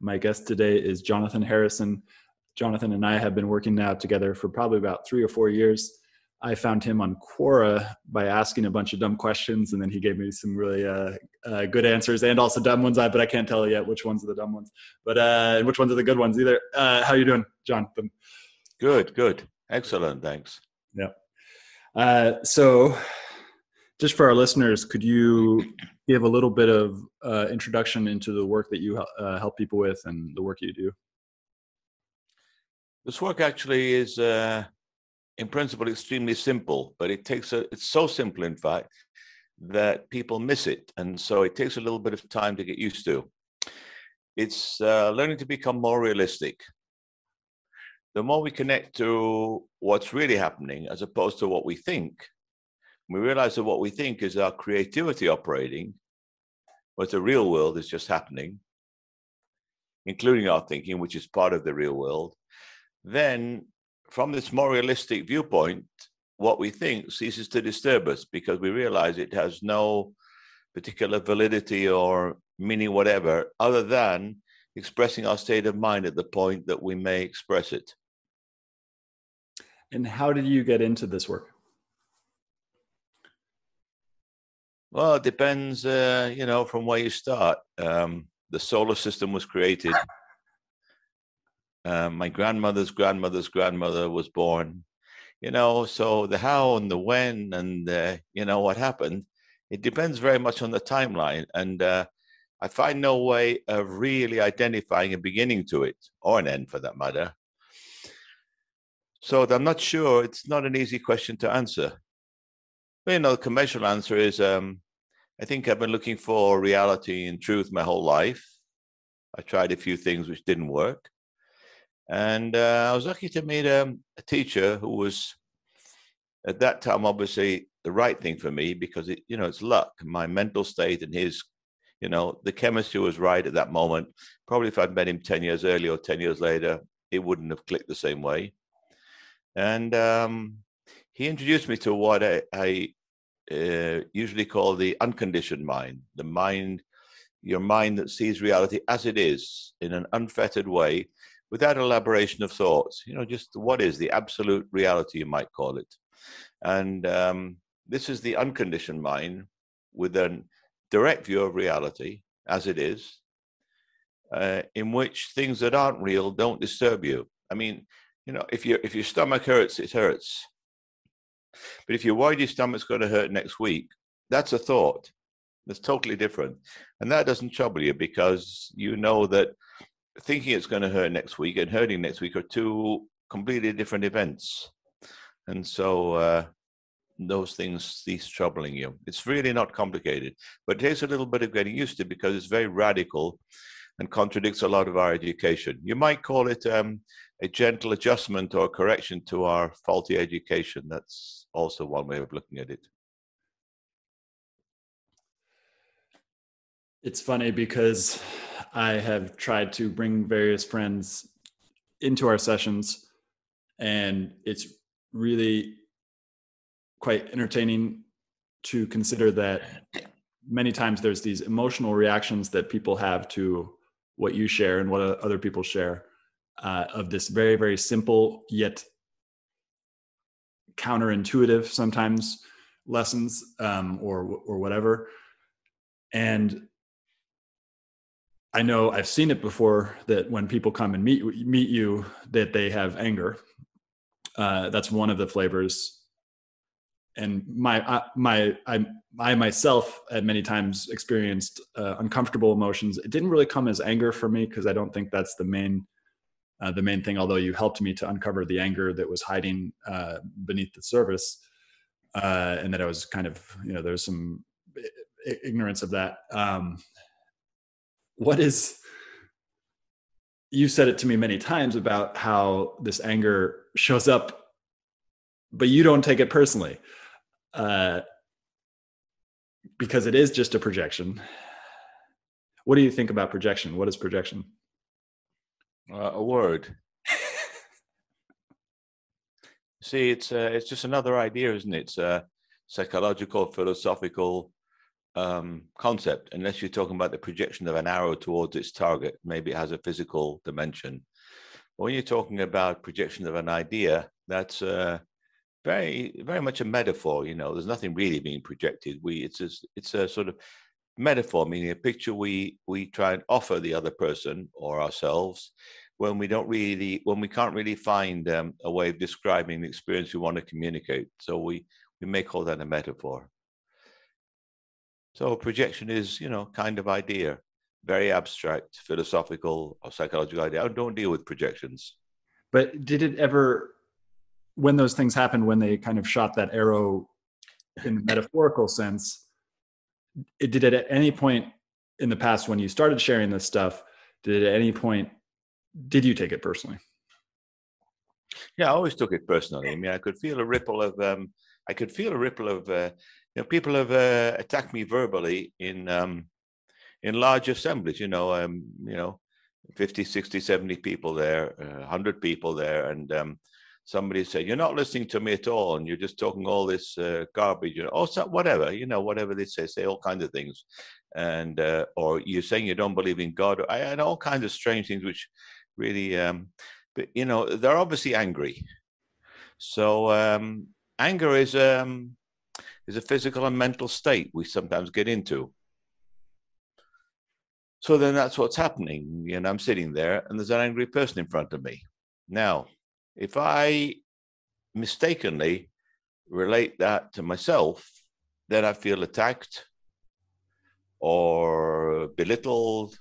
My guest today is Jonathan Harrison. Jonathan and I have been working now together for probably about three or four years. I found him on Quora by asking a bunch of dumb questions, and then he gave me some really uh, uh, good answers and also dumb ones. But I can't tell yet which ones are the dumb ones, but uh, which ones are the good ones either. Uh, how you doing, Jonathan? Good, good, excellent. Thanks. Yeah. Uh, so, just for our listeners, could you give a little bit of uh, introduction into the work that you uh, help people with and the work you do? This work actually is, uh, in principle, extremely simple, but it takes a. It's so simple, in fact, that people miss it, and so it takes a little bit of time to get used to. It's uh, learning to become more realistic. The more we connect to what's really happening, as opposed to what we think, we realize that what we think is our creativity operating, but the real world is just happening, including our thinking, which is part of the real world, then from this more realistic viewpoint, what we think ceases to disturb us because we realize it has no particular validity or meaning whatever other than expressing our state of mind at the point that we may express it. And how did you get into this work? Well, it depends, uh, you know, from where you start. Um, the solar system was created. Uh, my grandmother's grandmother's grandmother was born you know, so the how and the when and uh, you know what happened, it depends very much on the timeline. And uh, I find no way of really identifying a beginning to it or an end for that matter. So I'm not sure. It's not an easy question to answer. But, you know, the conventional answer is um, I think I've been looking for reality and truth my whole life. I tried a few things which didn't work. And uh, I was lucky to meet um, a teacher who was, at that time, obviously the right thing for me because it, you know, it's luck. My mental state and his, you know, the chemistry was right at that moment. Probably if I'd met him ten years earlier or ten years later, it wouldn't have clicked the same way. And um, he introduced me to what I, I uh, usually call the unconditioned mind, the mind, your mind that sees reality as it is in an unfettered way without elaboration of thoughts. You know, just what is the absolute reality, you might call it. And um, this is the unconditioned mind with a direct view of reality as it is, uh, in which things that aren't real don't disturb you. I mean, you know, if your if your stomach hurts, it hurts. But if you're worried your stomach's going to hurt next week, that's a thought. That's totally different, and that doesn't trouble you because you know that thinking it's going to hurt next week and hurting next week are two completely different events. And so uh, those things cease troubling you. It's really not complicated, but it takes a little bit of getting used to because it's very radical and contradicts a lot of our education. You might call it um, a gentle adjustment or correction to our faulty education. That's also one way of looking at it. It's funny because I have tried to bring various friends into our sessions, and it's really quite entertaining to consider that many times there's these emotional reactions that people have to what you share and what other people share uh, of this very very simple yet counterintuitive sometimes lessons um, or or whatever and I know I've seen it before that when people come and meet meet you, that they have anger. Uh, that's one of the flavors. And my uh, my I I myself at many times experienced uh, uncomfortable emotions. It didn't really come as anger for me because I don't think that's the main uh, the main thing. Although you helped me to uncover the anger that was hiding uh, beneath the surface, uh, and that I was kind of you know there's some ignorance of that. Um, what is you said it to me many times about how this anger shows up but you don't take it personally uh, because it is just a projection what do you think about projection what is projection uh, a word see it's uh, it's just another idea isn't it it's a psychological philosophical um, concept, unless you're talking about the projection of an arrow towards its target. Maybe it has a physical dimension. But when you're talking about projection of an idea, that's uh, very, very much a metaphor. You know, there's nothing really being projected. We, it's it's a sort of metaphor, meaning a picture we we try and offer the other person or ourselves when we don't really, when we can't really find um, a way of describing the experience we want to communicate. So we we may call that a metaphor. So projection is, you know, kind of idea, very abstract, philosophical or psychological idea. I don't deal with projections. But did it ever, when those things happened, when they kind of shot that arrow in the metaphorical sense, it did it at any point in the past when you started sharing this stuff, did at any point, did you take it personally? Yeah, I always took it personally. I mean, I could feel a ripple of, um, I could feel a ripple of uh, you know, people have uh, attacked me verbally in um, in large assemblies. You know, um, you know, 50, 60, 70 people there, uh, 100 people there, and um, somebody said, "You're not listening to me at all, and you're just talking all this uh, garbage." Or so, whatever, you know, whatever they say, say all kinds of things, and uh, or you're saying you don't believe in God, I had all kinds of strange things, which really, um, but you know, they're obviously angry. So um, anger is um, is a physical and mental state we sometimes get into. So then that's what's happening. And I'm sitting there and there's an angry person in front of me. Now, if I mistakenly relate that to myself, then I feel attacked or belittled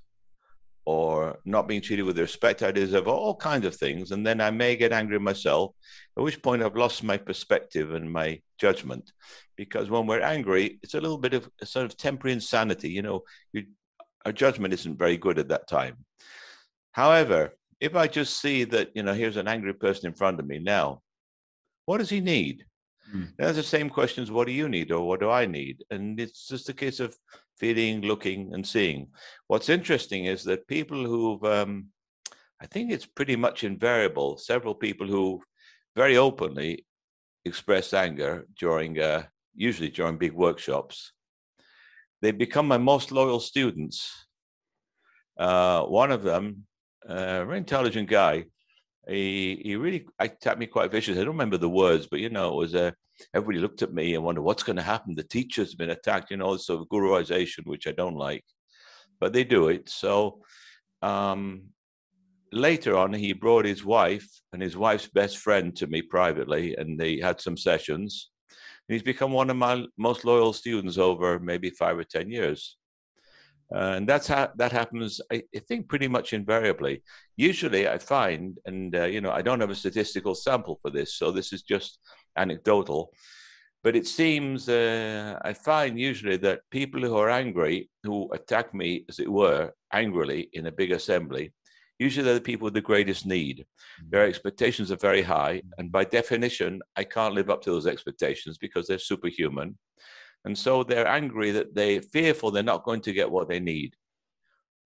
or not being treated with respect I deserve, all kinds of things. And then I may get angry myself, at which point I've lost my perspective and my judgment. Because when we're angry, it's a little bit of a sort of temporary insanity. You know, you, our judgment isn't very good at that time. However, if I just see that, you know, here's an angry person in front of me now, what does he need? Mm. That's the same questions. What do you need, or what do I need? And it's just a case of feeling, looking, and seeing. What's interesting is that people who've, um, I think it's pretty much invariable. Several people who very openly express anger during, uh, usually during big workshops, they become my most loyal students. Uh, one of them, a very intelligent guy, he he really attacked me quite viciously. I don't remember the words, but you know, it was uh, everybody looked at me and wondered what's going to happen. The teacher's been attacked, you know, sort of guruization, which I don't like, but they do it. So um, later on, he brought his wife and his wife's best friend to me privately, and they had some sessions. And he's become one of my most loyal students over maybe five or ten years. Uh, and that's how that happens, I, I, think, pretty much invariably. Usually, I find, and uh, you know, I don't have a statistical sample for this, so this is just anecdotal. But it seems uh, I find usually that people who are angry, who attack me, as it were, angrily in a big assembly, usually they're the people with the greatest need. Their mm-hmm. expectations are very high, and by definition, I can't live up to those expectations because they're superhuman. And so they're angry that they're fearful they're not going to get what they need.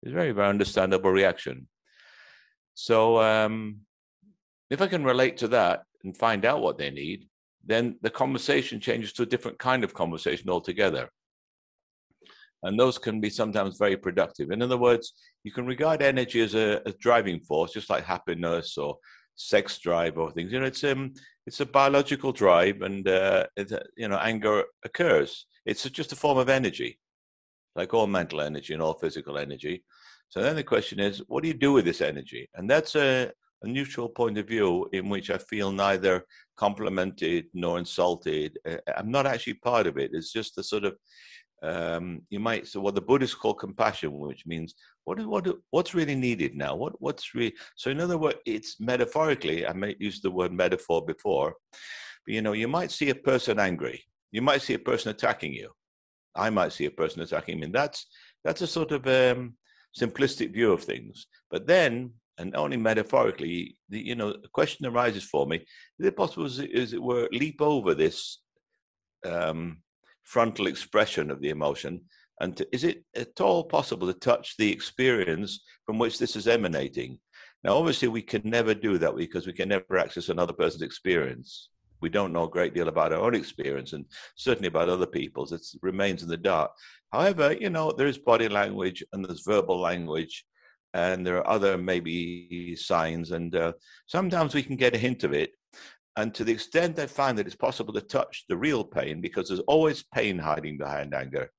It's very, very understandable reaction. So um, if I can relate to that and find out what they need, then the conversation changes to a different kind of conversation altogether. And those can be sometimes very productive. In other words, you can regard energy as a, a driving force, just like happiness or sex drive or things. You know, it's um, it's a biological drive, and uh, it, uh, you know, anger occurs. It's just a form of energy, like all mental energy and all physical energy. So then the question is, what do you do with this energy? And that's a, a neutral point of view in which I feel neither complimented nor insulted. Uh, I'm not actually part of it. It's just a sort of um, you might so what the Buddhists call compassion, which means what what what's really needed now? What what's really so in other words, it's metaphorically. I might use the word metaphor before, but you know, you might see a person angry. You might see a person attacking you. I might see a person attacking me. And that's that's a sort of um, simplistic view of things. But then, and only metaphorically, the, you know, a question arises for me: Is it possible, as it were, leap over this um, frontal expression of the emotion? And to, is it at all possible to touch the experience from which this is emanating? Now, obviously, we can never do that because we can never access another person's experience. We don't know a great deal about our own experience and certainly about other people's. It remains in the dark. However, you know, there is body language and there's verbal language and there are other maybe signs. And uh, sometimes we can get a hint of it. And to the extent I find that it's possible to touch the real pain, because there's always pain hiding behind anger,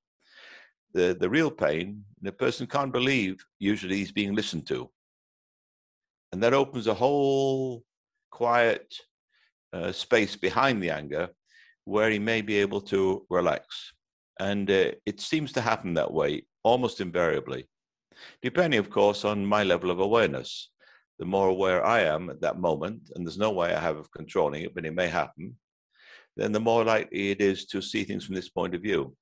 the, the real pain, the person can't believe usually he's being listened to. And that opens a whole quiet uh, space behind the anger where he may be able to relax. And uh, it seems to happen that way almost invariably, depending, of course, on my level of awareness the more aware I am at that moment, and there's no way I have of controlling it, but it may happen, then the more likely it is to see things from this point of view.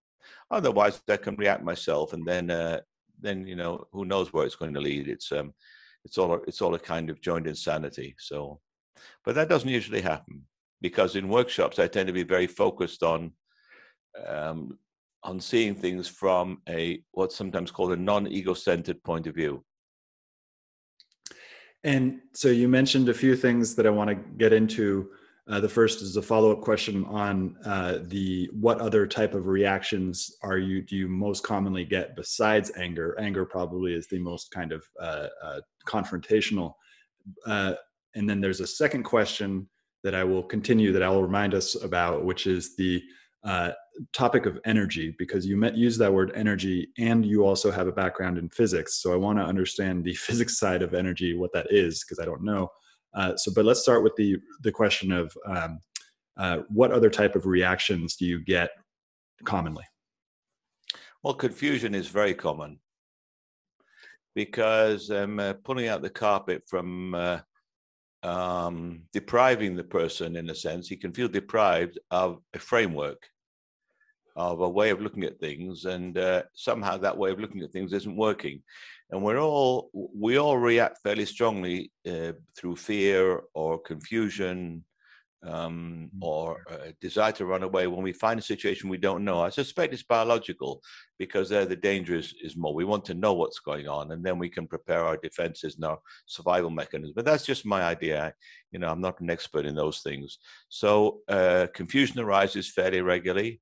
Otherwise, I can react myself, and then, uh, then you know, who knows where it's going to lead? It's um, it's all it's all a kind of joint insanity. So, but that doesn't usually happen because in workshops I tend to be very focused on um, on seeing things from a what's sometimes called a non-ego-centered point of view. And so you mentioned a few things that I want to get into. Uh, the first is a follow-up question on uh, the what other type of reactions are you do you most commonly get besides anger? Anger probably is the most kind of uh, uh confrontational. Uh, and then there's a second question that I will continue that I will remind us about, which is the uh, topic of energy because you met, use that word energy and you also have a background in physics. So I want to understand the physics side of energy, what that is, because I don't know. Uh, so, but let's start with the the question of um, uh, what other type of reactions do you get commonly? Well, confusion is very common because um, uh, pulling out the carpet from uh, um, depriving the person, in a sense, he can feel deprived of a framework, of a way of looking at things, and uh, somehow that way of looking at things isn't working. And we're all we all react fairly strongly uh, through fear or confusion um, mm. or a desire to run away when we find a situation we don't know. I suspect it's biological because there the danger is, is more. We want to know what's going on and then we can prepare our defenses and our survival mechanisms. But that's just my idea. You know, I'm not an expert in those things. So uh, confusion arises fairly regularly.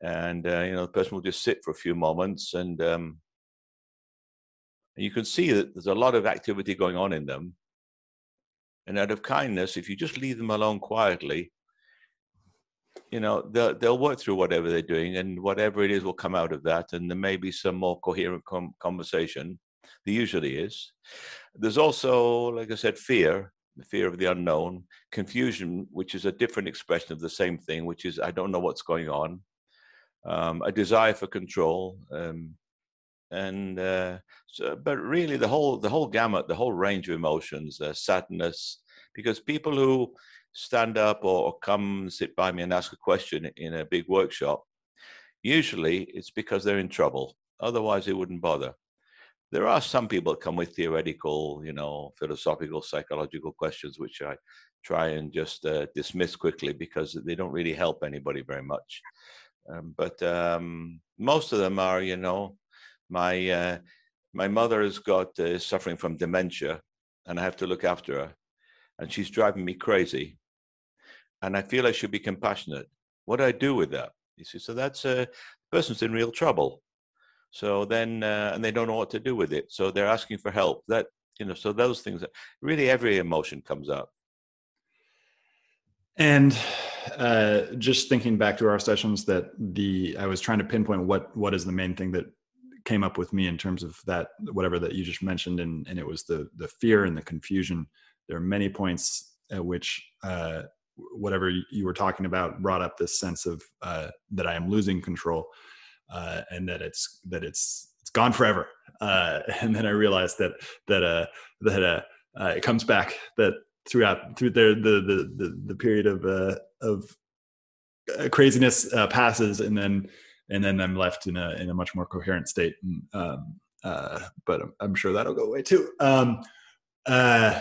And, uh, you know, the person will just sit for a few moments and, um, you can see that there's a lot of activity going on in them and out of kindness, if you just leave them alone quietly, you know, they'll, they'll work through whatever they're doing and whatever it is will come out of that. And there may be some more coherent com- conversation. There usually is. There's also, like I said, fear, the fear of the unknown, confusion, which is a different expression of the same thing, which is I don't know what's going on, um, a desire for control, um, and uh, so, but really the whole the whole gamut, the whole range of emotions, uh, sadness, because people who stand up or, or come sit by me and ask a question in a big workshop, usually it's because they're in trouble. Otherwise, they wouldn't bother. There are some people that come with theoretical, you know, philosophical, psychological questions, which I try and just uh, dismiss quickly because they don't really help anybody very much. Um, but um, most of them are, you know, my uh, my mother has got uh, suffering from dementia, and I have to look after her, and she's driving me crazy. And I feel I should be compassionate. What do I do with that? You see, so that's a uh, person's in real trouble. So then, uh, and they don't know what to do with it. So they're asking for help. That you know, so those things. Really, every emotion comes up. And uh, just thinking back to our sessions, that the I was trying to pinpoint what what is the main thing that came up with me in terms of that whatever that you just mentioned and and it was the the fear and the confusion. There are many points at which uh, whatever you were talking about brought up this sense of uh, that I am losing control uh, and that it's that it's it's gone forever. Uh, and then I realized that that uh, that it comes back that throughout through the the the, the period of uh, of uh, craziness uh, passes and then and then I'm left in a in a much more coherent state. And, um, uh, but I'm, I'm, sure that'll go away too. Um, uh,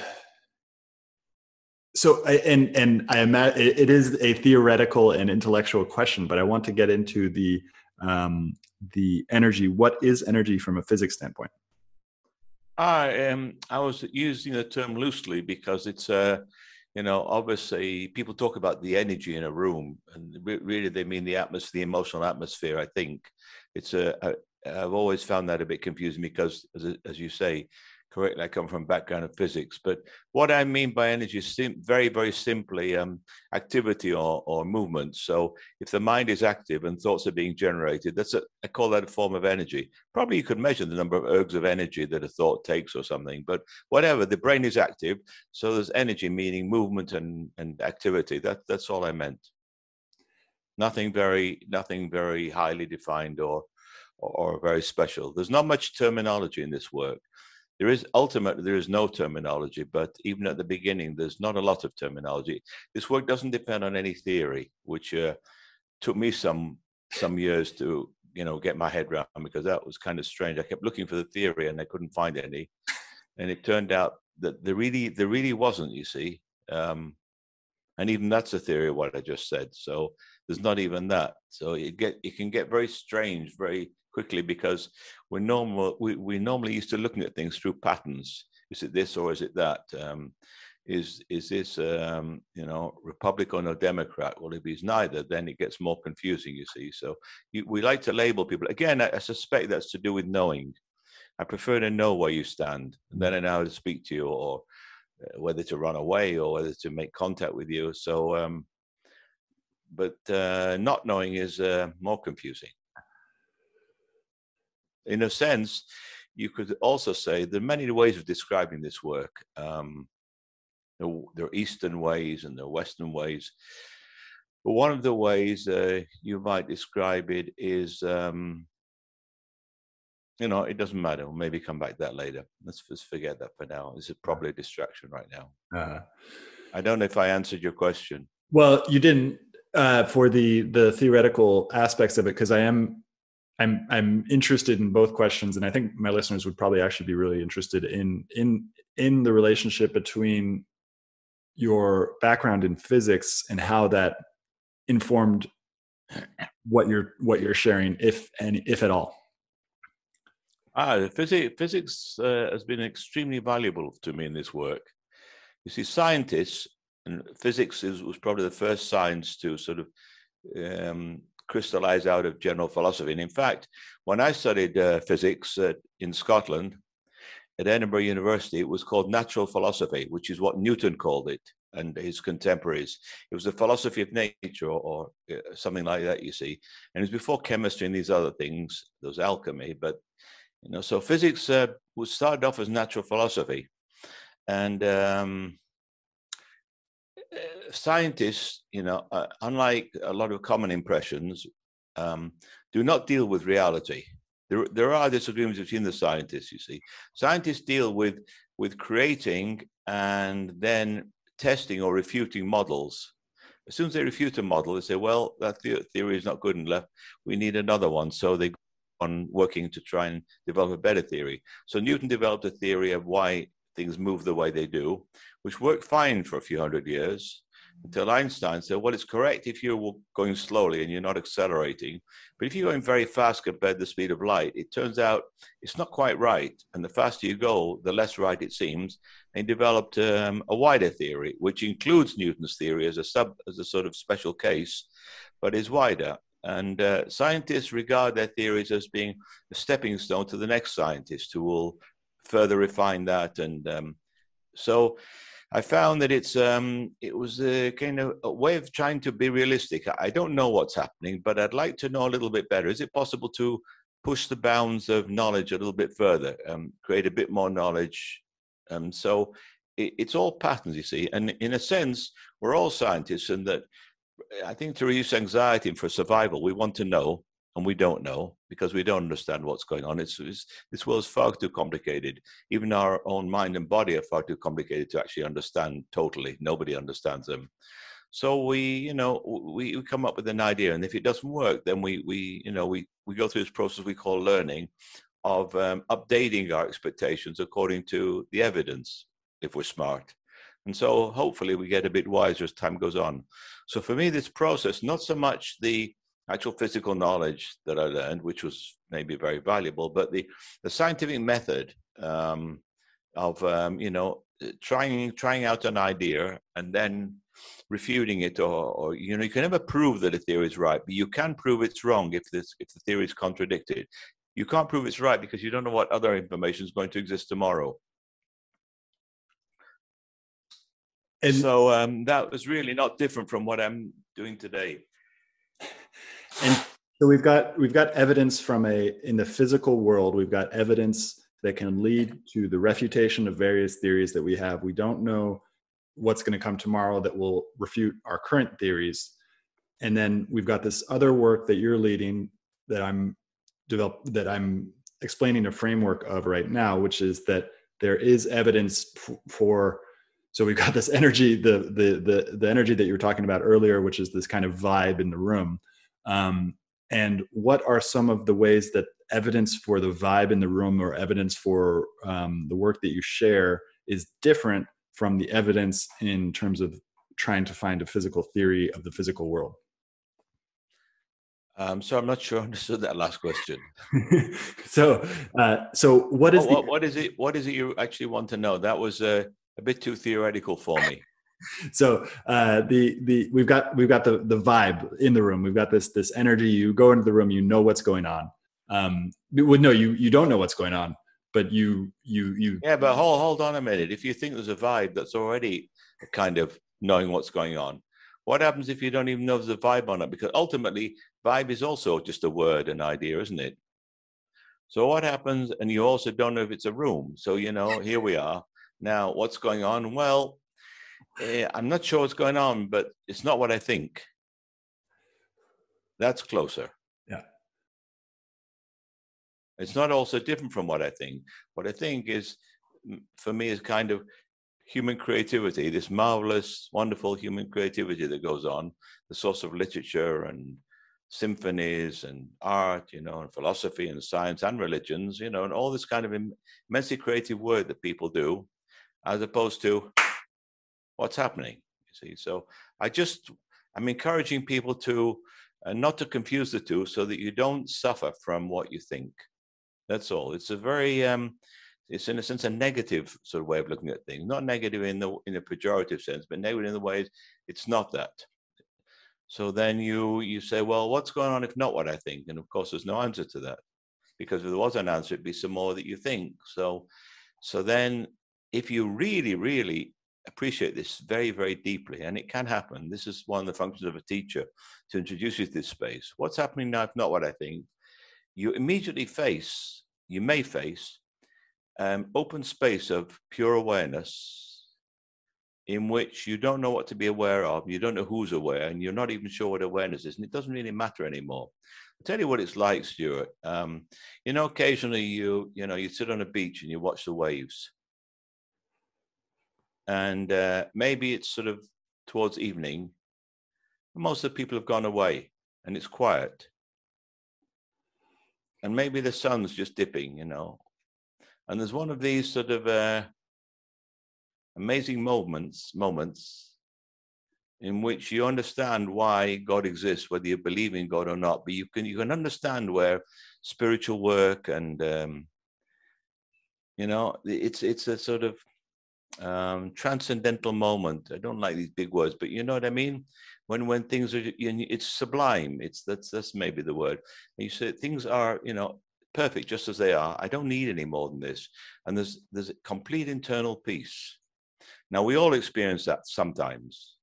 so I, and and I imagine it is a theoretical and intellectual question, but I want to get into the um, the energy. What is energy from a physics standpoint? I um I was using the term loosely because it's a you know, obviously people talk about the energy in a room, and really they mean the atmosphere, the emotional atmosphere. I think it's a. a I've always found that a bit confusing because, as, as you say, correctly, I come from background of physics. But what I mean by energy is sim- very, very simply um, activity or, or movement. So if the mind is active and thoughts are being generated, that's a, I call that a form of energy. Probably you could measure the number of ergs of energy that a thought takes or something, but whatever, the brain is active. So there's energy, meaning movement and, and activity. That, that's all I meant. Nothing very, nothing very highly defined or, or, or very special. There's not much terminology in this work there is ultimately there is no terminology but even at the beginning there's not a lot of terminology. This work doesn't depend on any theory which uh, took me some some years to you know get my head around because that was kind of strange. I kept looking for the theory and i couldn't find any. And it turned out that there really there really wasn't you see. Um, and even that's a theory of what i just said. So there's not even that. So it get it can get very strange very quickly because we're normal we, we normally used to looking at things through patterns. Is it this or is it that? Um, is is this um, you know republican or democrat? Well if he's neither then it gets more confusing you see. So you, we like to label people. Again I, I, suspect that's to do with knowing. I prefer to know where you stand and then i know how to speak to you or whether to run away or whether to make contact with you so um, but uh, not knowing is uh, more confusing in a sense, you could also say there are many ways of describing this work. Um, there, there are Eastern ways and there are Western ways. But one of the ways uh, you might describe it is, um, you know, it doesn't matter. We'll maybe come back to that later. Let's just forget that for now. This is probably a distraction right now. Uh-huh. I don't know if I answered your question. Well, you didn't uh, for the the theoretical aspects of it because I am I'm I'm interested in both questions, and I think my listeners would probably actually be really interested in in in the relationship between your background in physics and how that informed what you're what you're sharing, if any, if at all. Ah, physics physics uh, has been extremely valuable to me in this work. You see, scientists and physics is, was probably the first science to sort of um, crystallize out of general philosophy. And in fact, when I studied uh, physics uh, in Scotland at Edinburgh University, it was called natural philosophy, which is what Newton called it and his contemporaries. It was the philosophy of nature or, or uh, something like that, you see. And it was before chemistry and these other things, there was alchemy. But, you know, so physics uh, was started off as natural philosophy. And um, uh, scientists, you know, uh, unlike a lot of common impressions, um, do not deal with reality. There, there are disagreements between the scientists. You see, scientists deal with with creating and then testing or refuting models. As soon as they refute a model, they say, "Well, that theory is not good enough. We need another one." So they on working to try and develop a better theory. So Newton developed a theory of why things move the way they do, which worked fine for a few hundred years until Einstein said, well, it's correct if you're going slowly and you're not accelerating. But if you're going very fast compared to the speed of light, it turns out it's not quite right. And the faster you go, the less right it seems. And he developed um, a wider theory, which includes Newton's theory as a sub, as a sort of special case, but is wider. And uh, scientists regard their theories as being a stepping stone to the next scientist who will further refine that. And um, so I found that it's um, it was a kind of a way of trying to be realistic. I don't know what's happening, but I'd like to know a little bit better. Is it possible to push the bounds of knowledge a little bit further, um, create a bit more knowledge? Um, so it, it's all patterns, you see. And in a sense, we're all scientists, and that I think to reduce anxiety and for survival, we want to know and we don't know because we don't understand what's going on. It's, it's, this world's far too complicated. Even our own mind and body are far too complicated to actually understand totally. Nobody understands them. So we, you know, we, we come up with an idea, and if it doesn't work, then we, we, you know, we we go through this process we call learning, of um, updating our expectations according to the evidence, if we're smart. And so hopefully we get a bit wiser as time goes on. So for me, this process, not so much the actual physical knowledge that I learned, which was maybe very valuable, but the, the scientific method um, of um, you know trying trying out an idea and then refuting it, or, or, you know you can never prove that a theory is right, but you can prove it's wrong if this if the theory is contradicted. You can't prove it's right because you don't know what other information is going to exist tomorrow. And so um, that was really not different from what I'm doing today. And so we've got we've got evidence from a in the physical world we've got evidence that can lead to the refutation of various theories that we have. We don't know what's going to come tomorrow that will refute our current theories. And then we've got this other work that you're leading that i'm develop that i'm explaining a framework of right now which is that there is evidence f- for so we've got this energy the, the the the energy that you were talking about earlier which is this kind of vibe in the room um, and what are some of the ways that evidence for the vibe in the room or evidence for um, the work that you share is different from the evidence in terms of trying to find a physical theory of the physical world? Um, so I'm not sure I understood that last question. so, uh, so what is oh, what, the, what is it? What is it you actually want to know? That was uh, a bit too theoretical for me so uh, the the we've got we've got the the vibe in the room. We've got this this energy. You go into the room, you know what's going on. Um, well, no, you you don't know what's going on, but you you you. Yeah, but hold hold on a minute. If you think there's a vibe, that's already kind of knowing what's going on. What happens if you don't even know there's a vibe on it? Because ultimately, vibe is also just a word, an idea, isn't it? So what happens? And you also don't know if it's a room. So you know, here we are now. What's going on? Well, eh, I'm not sure what's going on, but it's not what I think. That's closer. Yeah. It's not also different from what I think. What I think is, for me, is kind of human creativity, this marvelous, wonderful human creativity that goes on, the source of literature and symphonies and art, you know, and philosophy and science and religions, you know, and all this kind of immensely creative work that people do, as opposed to what's happening. You see, so I just I'm encouraging people to uh, not to confuse the two, so that you don't suffer from what you think. That's all. It's a very um, it's in a sense a negative sort of way of looking at things, not negative in the in a pejorative sense, but negative in the way it's not that. So then you you say, well, what's going on if not what I think? And of course, there's no answer to that, because if there was an answer, it'd be some more that you think. So, so then if you really, really appreciate this very, very deeply, and it can happen. This is one of the functions of a teacher to introduce you to this space. What's happening now, if not what I think? You immediately face, you may face, um, open space of pure awareness in which you don't know what to be aware of, you don't know who's aware, and you're not even sure what awareness is, and it doesn't really matter anymore. I'll tell you what it's like, Stuart. Um, you know, occasionally you, you know, you sit on a beach and you watch the waves and uh, maybe it's sort of towards evening. Most of the people have gone away, and it's quiet. And maybe the sun's just dipping, you know. And there's one of these sort of uh, amazing moments, moments in which you understand why God exists, whether you believe in God or not. But you can you can understand where spiritual work and um, you know it's it's a sort of um, transcendental moment. I don't like these big words, but you know what I mean. When when things are, it's sublime. It's that's that's maybe the word. And you say things are, you know, perfect just as they are. I don't need any more than this. And there's there's a complete internal peace. Now we all experience that sometimes.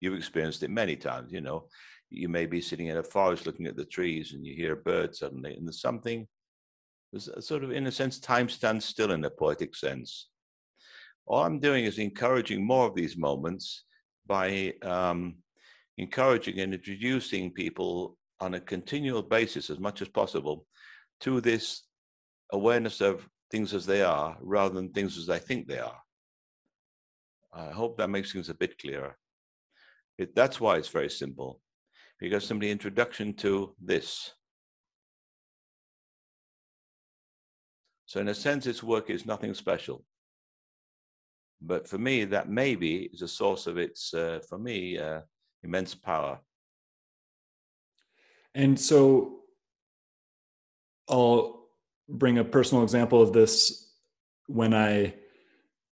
You've experienced it many times. You know, you may be sitting in a forest looking at the trees and you hear a bird suddenly, and there's something. There's a sort of, in a sense, time stands still in a poetic sense all I'm doing is encouraging more of these moments by um, encouraging and introducing people on a continual basis as much as possible to this awareness of things as they are rather than things as I think they are. I hope that makes things a bit clearer. It, that's why it's very simple, because simply introduction to this. So in a sense, this work is nothing special. But for me, that maybe is a source of its, uh, for me, uh, immense power. And so I'll bring a personal example of this. When I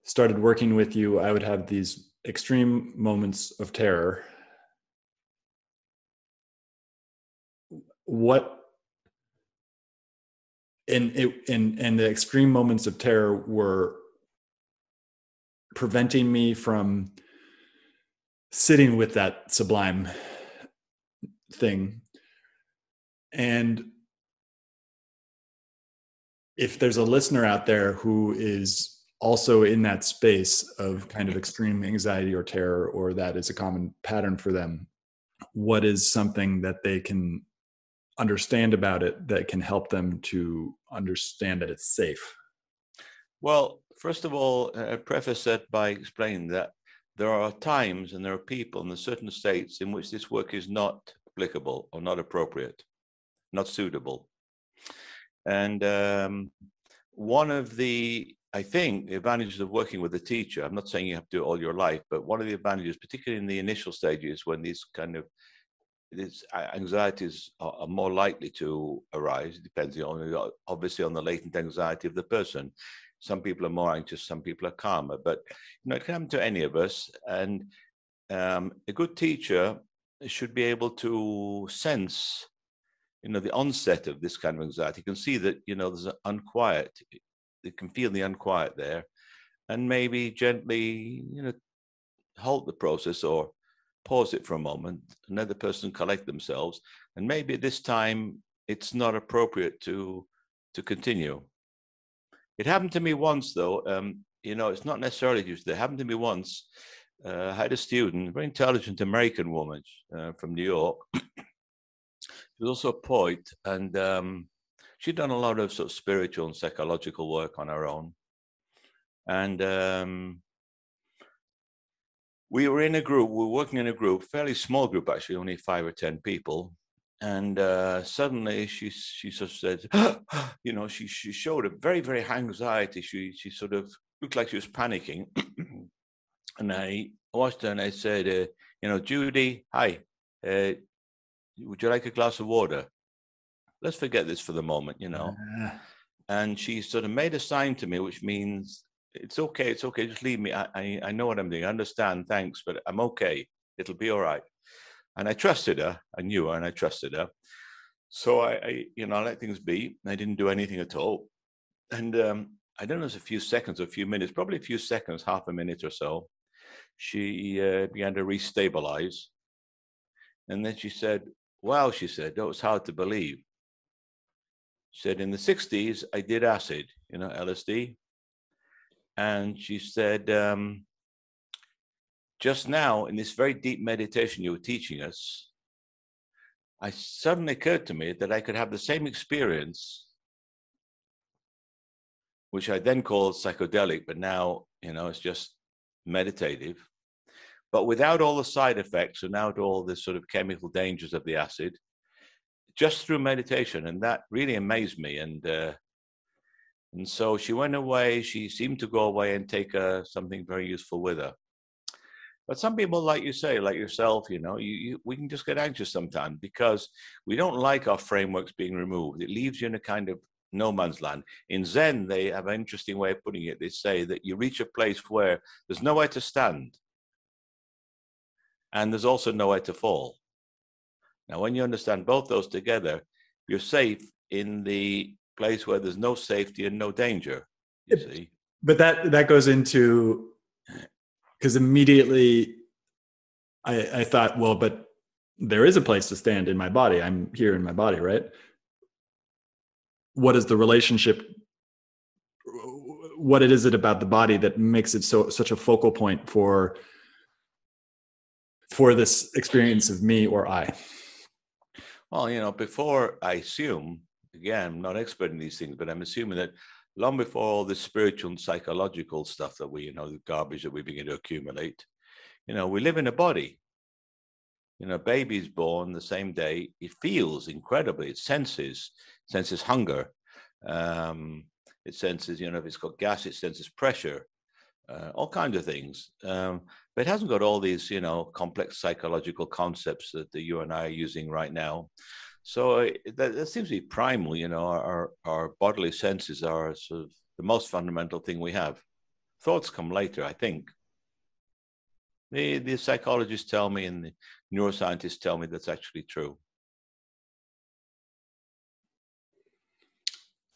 started working with you, I would have these extreme moments of terror. What and it and and the extreme moments of terror were preventing me from sitting with that sublime thing. And if there's a listener out there who is also in that space of kind of extreme anxiety or terror or that is a common pattern for them what is something that they can understand about it that can help them to understand that it's safe? Well First of all, uh, preface that by explaining that there are times and there are people in certain states in which this work is not applicable or not appropriate, not suitable. And um, one of the, I think, the advantages of working with a teacher, I'm not saying you have to do it all your life, but one of the advantages, particularly in the initial stages when these kind of these anxieties are, are more likely to arise, depending on obviously on the latent anxiety of the person. Some people are more anxious, some people are calmer, but you know, it can happen to any of us. And um, a good teacher should be able to sense, you know, the onset of this kind of anxiety. You can see that, you know, there's an unquiet. You can feel the unquiet there, and maybe gently, you know, halt the process or pause it for a moment, the person collect themselves. And maybe this time it's not appropriate to to continue. It happened to me once, though. Um, you know, it's not necessarily just. It happened to me once uh, I had a student, a very intelligent American woman uh, from New York. she was also a poet, and um, she'd done a lot of sort of spiritual and psychological work on her own. And um, we were in a group, we were working in a group, fairly small group actually, only five or 10 people. And uh, suddenly she, she sort of said, you know, she, she showed a very, very high anxiety. She, she sort of looked like she was panicking. and I watched her and I said, uh, you know, Judy, hi, uh, would you like a glass of water? Let's forget this for the moment, you know. Uh. And she sort of made a sign to me, which means it's okay, it's okay, just leave me. I, I, I know what I'm doing. I understand, thanks, but I'm okay. It'll be all right. And I trusted her. I knew her and I trusted her. So I, I you know, I let things be. I didn't do anything at all. And um, I don't know, it's a few seconds, a few minutes, probably a few seconds, half a minute or so she uh, began to restabilize. And then she said, Wow, she said, that was hard to believe. She said, In the 60s, I did acid, you know, LSD. And she said, um, Just now, in this very deep meditation you were teaching us, I suddenly occurred to me that I could have the same experience, which I then called psychedelic, but now, you know, it's just meditative, but without all the side effects, and without all the sort of chemical dangers of the acid, just through meditation. And that really amazed me. And uh, and so she went away. She seemed to go away and take uh, something very useful with her. But some people, like you say, like yourself, you know, you, you, we can just get anxious sometimes because we don't like our frameworks being removed. It leaves you in a kind of no man's land. In Zen, they have an interesting way of putting it. They say that you reach a place where there's nowhere to stand, and there's also nowhere to fall. Now, when you understand both those together, you're safe in the place where there's no safety and no danger. You see, but that that goes into because immediately I, I thought, well, but there is a place to stand in my body. I'm here in my body, right? what is the relationship what it is it about the body that makes it so such a focal point for for this experience of me or i well you know before i assume again i'm not expert in these things but i'm assuming that long before all the spiritual and psychological stuff that we you know the garbage that we begin to accumulate you know we live in a body you know a baby's born the same day it feels incredibly it senses senses hunger. Um, it senses, you know, if it's got gas, it senses pressure, uh, all kinds of things. Um, but it hasn't got all these, you know, complex psychological concepts that the, you and I are using right now. So uh, that, that, seems to be primal. You know, our our bodily senses are sort of the most fundamental thing we have. Thoughts come later, I think. The the psychologists tell me and the neuroscientists tell me that's actually true.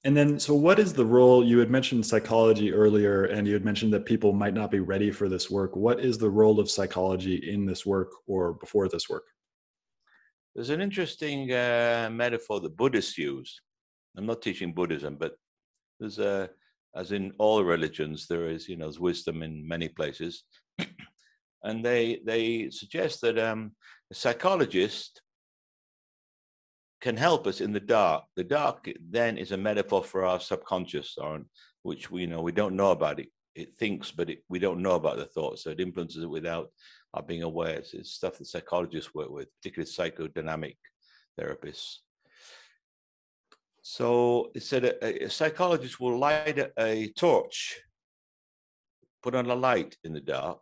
And then, so what is the role? You had mentioned psychology earlier, and you had mentioned that people might not be ready for this work. What is the role of psychology in this work or before this work? There's an interesting uh, metaphor that Buddhists use. I'm not teaching Buddhism, but there's a, as in all religions, there is, you know, there's wisdom in many places. and they they suggest that um, a psychologist can help us in the dark. The dark then is a metaphor for our subconscious, which we you know we don't know about it. It thinks, but it, we don't know about the thoughts, so it influences it without our being aware. It's, stuff that psychologists work with, particularly psychodynamic therapists. So it said a, a psychologist will light a, a torch, put on a light in the dark,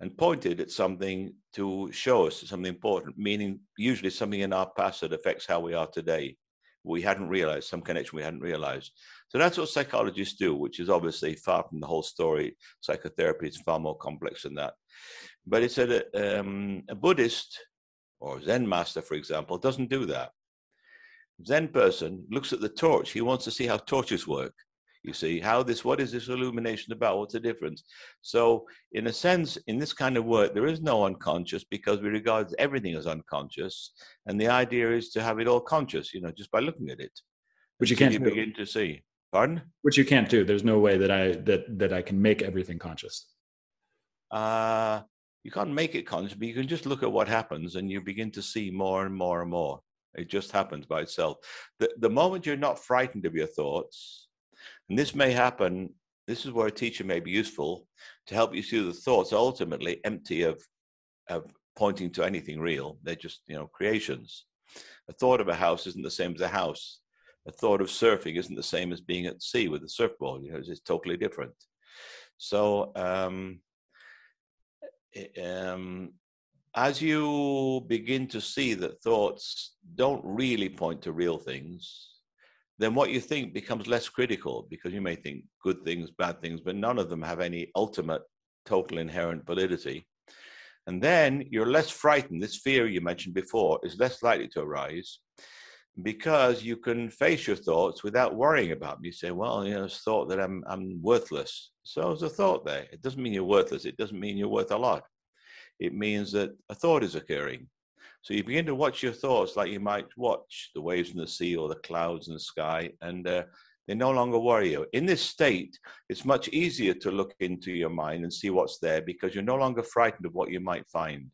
and pointed at something to show us something important, meaning usually something in our past that affects how we are today. We hadn't realized some connection we hadn't realized. So that's what psychologists do, which is obviously far from the whole story. Psychotherapy is far more complex than that. But it's a, um, a Buddhist or Zen master, for example, doesn't do that. Zen person looks at the torch. He wants to see how torches work you see how this what is this illumination about? What's the difference? So in a sense in this kind of work there is no unconscious because we regard everything as unconscious. And the idea is to have it all conscious you know just by looking at it. Which you can't you begin to see. Pardon? Which you can't do. There's no way that i that that i can make everything conscious. Uh you can't make it conscious, but you can just look at what happens and you begin to see more and more and more. It just happens by itself. The, the moment you're not frightened of your thoughts, and this may happen, this is where a teacher may be useful to help you see the thoughts ultimately empty of, of pointing to anything real. They're just, you know, creations. A thought of a house isn't the same as a house. A thought of surfing isn't the same as being at sea with a surfboard. You know, it's, it's totally different. So, um, um, as you begin to see that thoughts don't really point to real things, then what you think becomes less critical because you may think good things, bad things, but none of them have any ultimate, total inherent validity. And then you're less frightened. This fear you mentioned before is less likely to arise because you can face your thoughts without worrying about them. You say, well, you know, it's thought that I'm, I'm worthless. So there's a thought there. It doesn't mean you're worthless. It doesn't mean you're worth a lot it means that a thought is occurring. So you begin to watch your thoughts like you might watch the waves in the sea or the clouds in the sky, and uh, they no longer worry you. In this state, it's much easier to look into your mind and see what's there because you're no longer frightened of what you might find.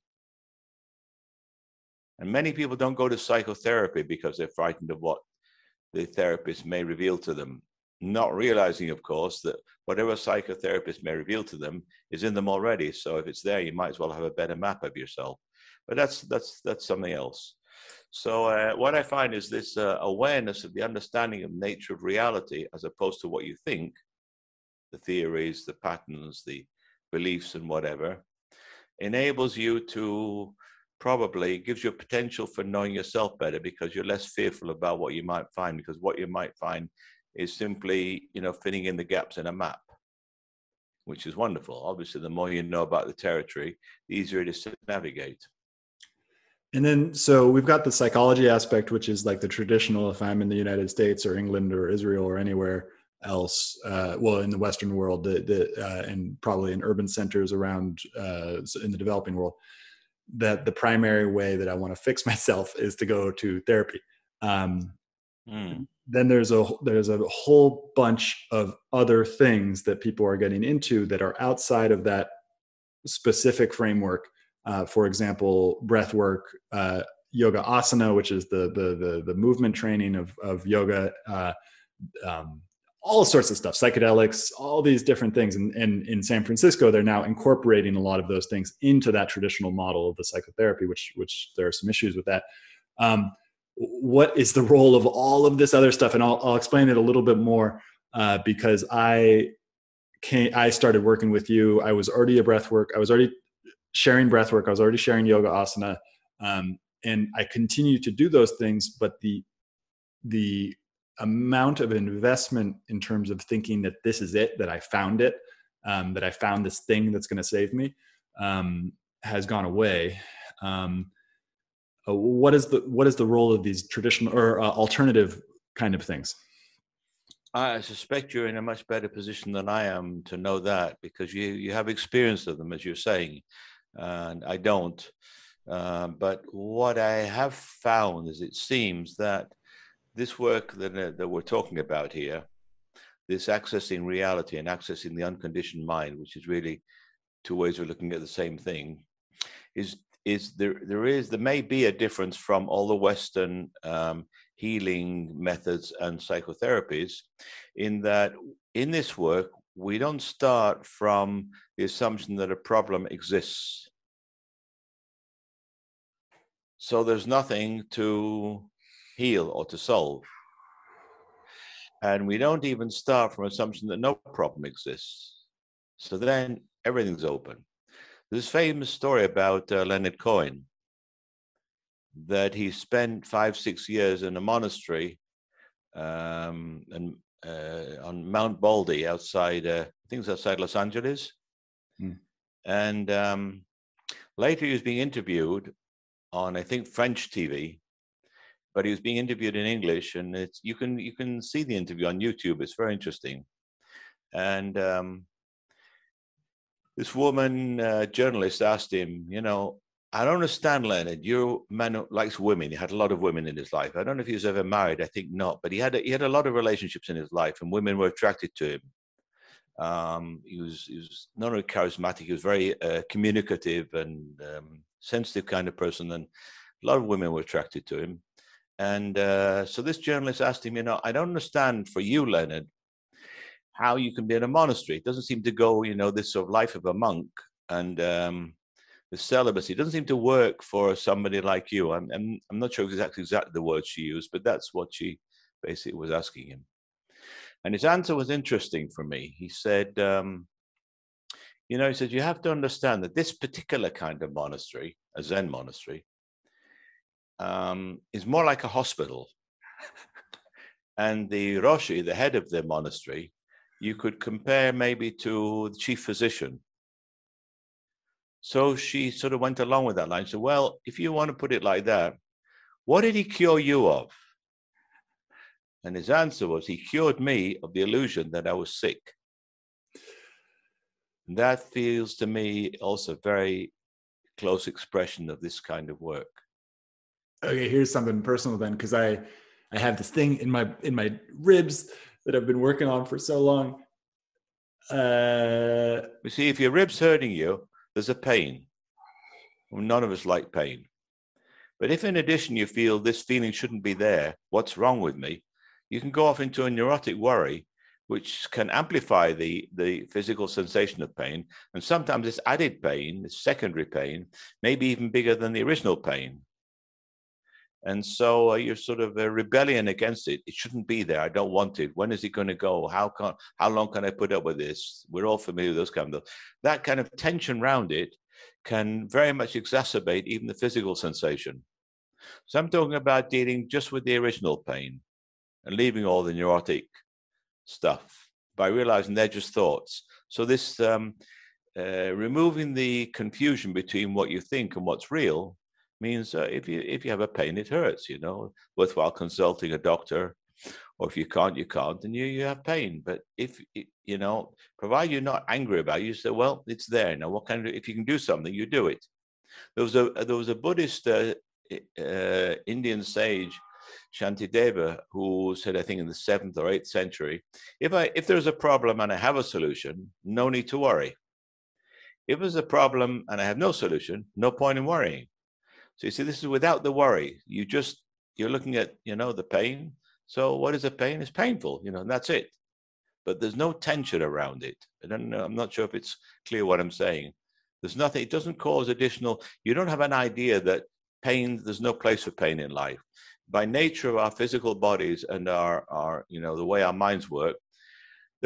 And many people don't go to psychotherapy because they're frightened of what the therapist may reveal to them not realizing, of course, that whatever psychotherapist may reveal to them is in them already. So if it's there, you might as well have a better map of yourself. But that's that's that's something else. So uh, what I find is this uh, awareness of the understanding of nature of reality, as opposed to what you think, the theories, the patterns, the beliefs, and whatever, enables you to probably gives you a potential for knowing yourself better because you're less fearful about what you might find because what you might find is simply, you know, filling in the gaps in a map, which is wonderful. Obviously, the more you know about the territory, the easier it is to navigate. And then, so we've got the psychology aspect, which is like the traditional, if I'm in the United States or England or Israel or anywhere else, uh, well, in the Western world, the, the, uh, and probably in urban centers around uh, in the developing world, that the primary way that I want to fix myself is to go to therapy. Um, mm then there's a there's a whole bunch of other things that people are getting into that are outside of that specific framework. Uh, for example, breath work, uh, yoga asana, which is the the the, the movement training of of yoga. Uh, um, all sorts of stuff, psychedelics, all these different things. And, and in San Francisco, they're now incorporating a lot of those things into that traditional model of the psychotherapy, which which there are some issues with that. Um, what is the role of all of this other stuff and i'll, I'll explain it a little bit more uh, because i i started working with you i was already a breath work i was already sharing breath work. I was already sharing yoga asana um, and i continue to do those things but the the amount of investment in terms of thinking that this is it that i found it um, that i found this thing that's going to save me um, has gone away. Um, uh, what is the what is the role of these traditional or uh, alternative kind of things? I suspect you're in a much better position than I am to know that because you you have experience of them, as you're saying, and I don't. Uh, but what I have found is it seems that this work that, uh, that we're talking about here, this accessing reality and accessing the unconditioned mind, which is really two ways of looking at the same thing, is is there there is there may be a difference from all the Western um, healing methods and psychotherapies, in that in this work we don't start from the assumption that a problem exists. So there's nothing to heal or to solve. And we don't even start from assumption that no problem exists. So then everything's open this famous story about uh, Leonard Cohen that he spent five, six years in a monastery um, and, uh, on Mount Baldy outside, uh, I think it's outside Los Angeles. Mm. And um, later he was being interviewed on, I think, French TV, but he was being interviewed in English, and it's you can you can see the interview on YouTube. It's very interesting, and um, this woman uh, journalist asked him, you know, I don't understand, Leonard. You're a man who likes women. He had a lot of women in his life. I don't know if he was ever married. I think not, but he had a, he had a lot of relationships in his life, and women were attracted to him. Um, he was he was not only charismatic, he was very uh, communicative and um, sensitive kind of person, and a lot of women were attracted to him. And uh, so this journalist asked him, you know, I don't understand for you, Leonard, how you can be in a monastery. It doesn't seem to go, you know, this sort of life of a monk and um, the celibacy it doesn't seem to work for somebody like you. I'm, I'm, I'm not sure exactly exactly the words she used, but that's what she basically was asking him. And his answer was interesting for me. He said, um, you know, he said, you have to understand that this particular kind of monastery, a Zen monastery, um, is more like a hospital. and the Roshi, the head of the monastery, you could compare maybe to the chief physician. So she sort of went along with that line. So, well, if you want to put it like that, what did he cure you of? And his answer was, he cured me of the illusion that I was sick. And that feels to me also very close expression of this kind of work okay, here's something personal then, because I I have this thing in my in my ribs that I've been working on for so long. Uh, you see, if your ribs hurting you, there's a pain. None of us like pain. But if in addition you feel this feeling shouldn't be there, what's wrong with me? You can go off into a neurotic worry, which can amplify the, the physical sensation of pain. And sometimes this added pain, this secondary pain, may be even bigger than the original pain. And so uh, you're sort of a rebellion against it. It shouldn't be there. I don't want it. When is it going to go? How can, how long can I put up with this? We're all familiar with those kind of that kind of tension around it can very much exacerbate even the physical sensation. So I'm talking about dealing just with the original pain and leaving all the neurotic stuff by realizing they're just thoughts. So this um, uh, removing the confusion between what you think and what's real means uh, if you if you have a pain, it hurts. You know, worthwhile consulting a doctor, or if you can't, you can't, and you you have pain. But if you know, provide you're not angry about it, you say, well, it's there now. What kind of if you can do something, you do it. There was a there was a Buddhist uh, uh, Indian sage. Shantideva, who said, I think in the seventh or eighth century, if I if there's a problem and I have a solution, no need to worry. If there's a problem and I have no solution, no point in worrying. So you see, this is without the worry. You just you're looking at you know the pain. So what is a pain? It's painful, you know, and that's it. But there's no tension around it. I don't know. I'm not sure if it's clear what I'm saying. There's nothing. It doesn't cause additional. You don't have an idea that pain. There's no place for pain in life. By nature of our physical bodies and our our you know the way our minds work,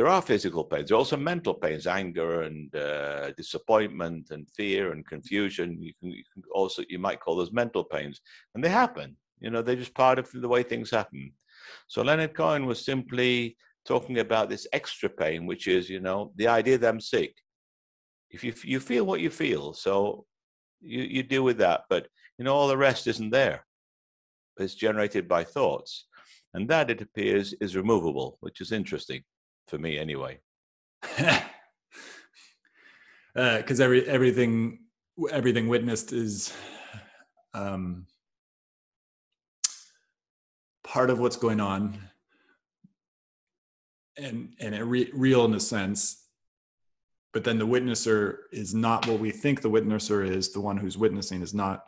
there are physical pains. There are also mental pains, anger and uh, disappointment and fear and confusion. You can, you can also you might call those mental pains, and they happen. You know, they're just part of the way things happen. So Leonard Cohen was simply talking about this extra pain, which is, you know, the idea that I'm sick. If you you feel what you feel, so you you deal with that, but you know all the rest isn't there. It's generated by thoughts, and that it appears is removable, which is interesting for me anyway. Because uh, every everything everything witnessed is um, part of what's going on, and and it re- real in a sense. But then the witnesser is not what we think the witnesser is. The one who's witnessing is not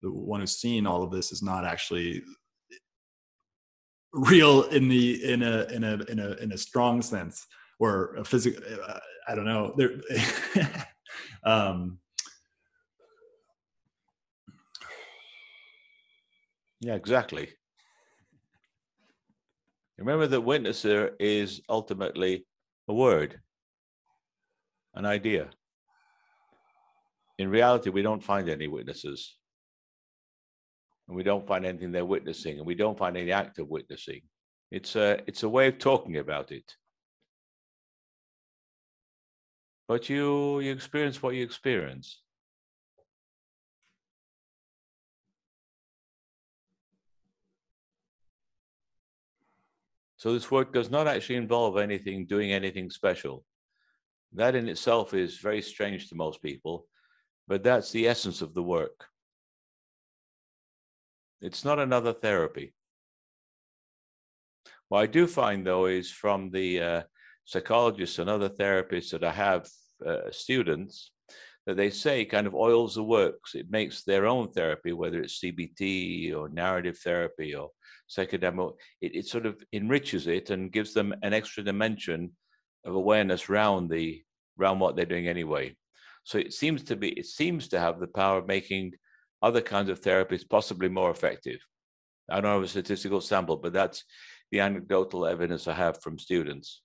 the one who's seeing all of this is not actually real in the in a in a in a in a strong sense or a physical uh, i don't know there um yeah exactly. Remember that witnesser is ultimately a word an idea. In reality we don't find any witnesses and we don't find anything they're witnessing, and we don't find any act of witnessing. It's a it's a way of talking about it. But you you experience what you experience. So this work does not actually involve anything doing anything special. That in itself is very strange to most people, but that's the essence of the work. It's not another therapy. What I do find, though, is from the uh, psychologists and other therapists that I have uh, students that they say kind of oils the works. It makes their own therapy, whether it's CBT or narrative therapy or psychodrama, it, it sort of enriches it and gives them an extra dimension of awareness around the around what they're doing anyway. So it seems to be it seems to have the power of making other kinds of therapies possibly more effective. I don't have a statistical sample, but that's the anecdotal evidence I have from students.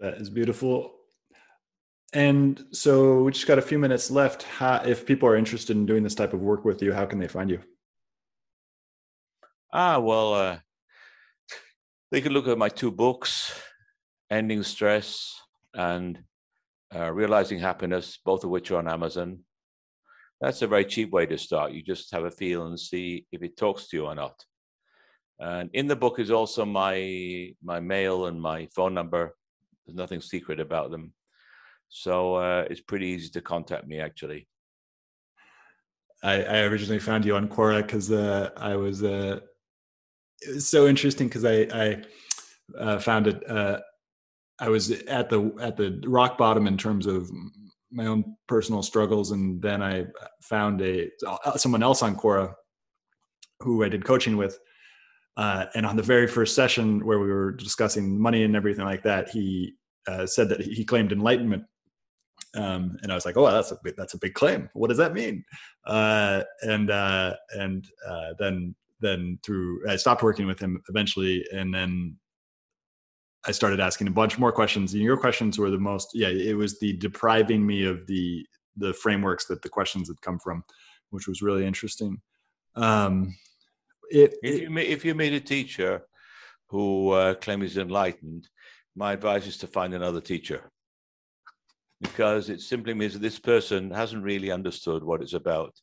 That is beautiful. And so we just got a few minutes left. How, if people are interested in doing this type of work with you, how can they find you? Ah, well, uh, they can look at my two books, Ending Stress and uh, Realizing Happiness, both of which are on Amazon. That's a very cheap way to start. You just have a feel and see if it talks to you or not. And in the book is also my my mail and my phone number. There's nothing secret about them. So uh, it's pretty easy to contact me actually. I, I originally found you on Quora because uh, I was uh, it was so interesting because I I uh, found it uh, I was at the at the rock bottom in terms of my own personal struggles, and then I found a uh, someone else on Quora who I did coaching with. Uh, and on the very first session where we were discussing money and everything like that, he uh, said that he claimed enlightenment um, and I was like, "Oh, that's a big, that's a big claim. What does that mean?" Uh, and uh, and uh, then then through I stopped working with him eventually, and then I started asking a bunch more questions. And your questions were the most. Yeah, it was the depriving me of the the frameworks that the questions had come from, which was really interesting. Um, it, if you if you meet a teacher who uh, claims he's enlightened, my advice is to find another teacher because it simply means that this person hasn't really understood what it's about.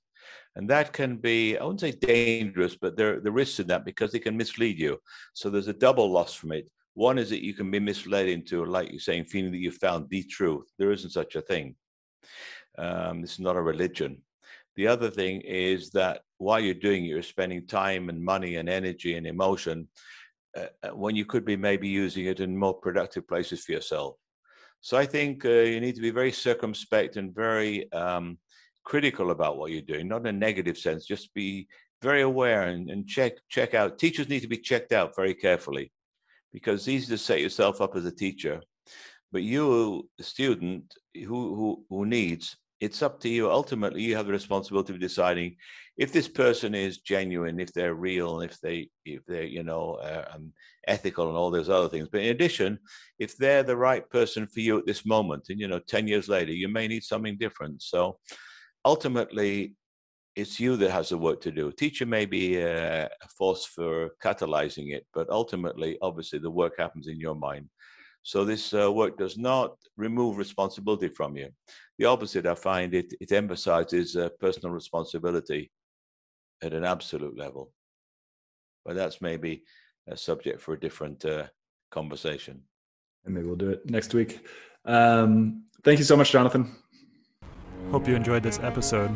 And that can be, I wouldn't say dangerous, but there, the risks in that because it can mislead you. So there's a double loss from it. One is that you can be misled into, like you're saying, feeling that you've found the truth. There isn't such a thing. Um, this is not a religion. The other thing is that while you're doing it, you're spending time and money and energy and emotion uh, uh when you could be maybe using it in more productive places for yourself. So I think uh, you need to be very circumspect and very um, critical about what you're doing, not in a negative sense. Just be very aware and, and check check out. Teachers need to be checked out very carefully because it's easy to set yourself up as a teacher, but you, student who who, who needs, it's up to you. Ultimately, you have the responsibility of deciding if this person is genuine, if they're real, if they if they're you know uh, um, ethical and all those other things. But in addition, if they're the right person for you at this moment, and you know, ten years later, you may need something different. So ultimately, it's you that has the work to do. Teacher may be a, a force for catalyzing it, but ultimately, obviously, the work happens in your mind. So this uh, work does not remove responsibility from you. The opposite, I find it it emphasizes uh, personal responsibility at an absolute level. But that's maybe a subject for a different uh, conversation. And maybe we'll do it next week. Um, thank you so much, Jonathan. Hope you enjoyed this episode.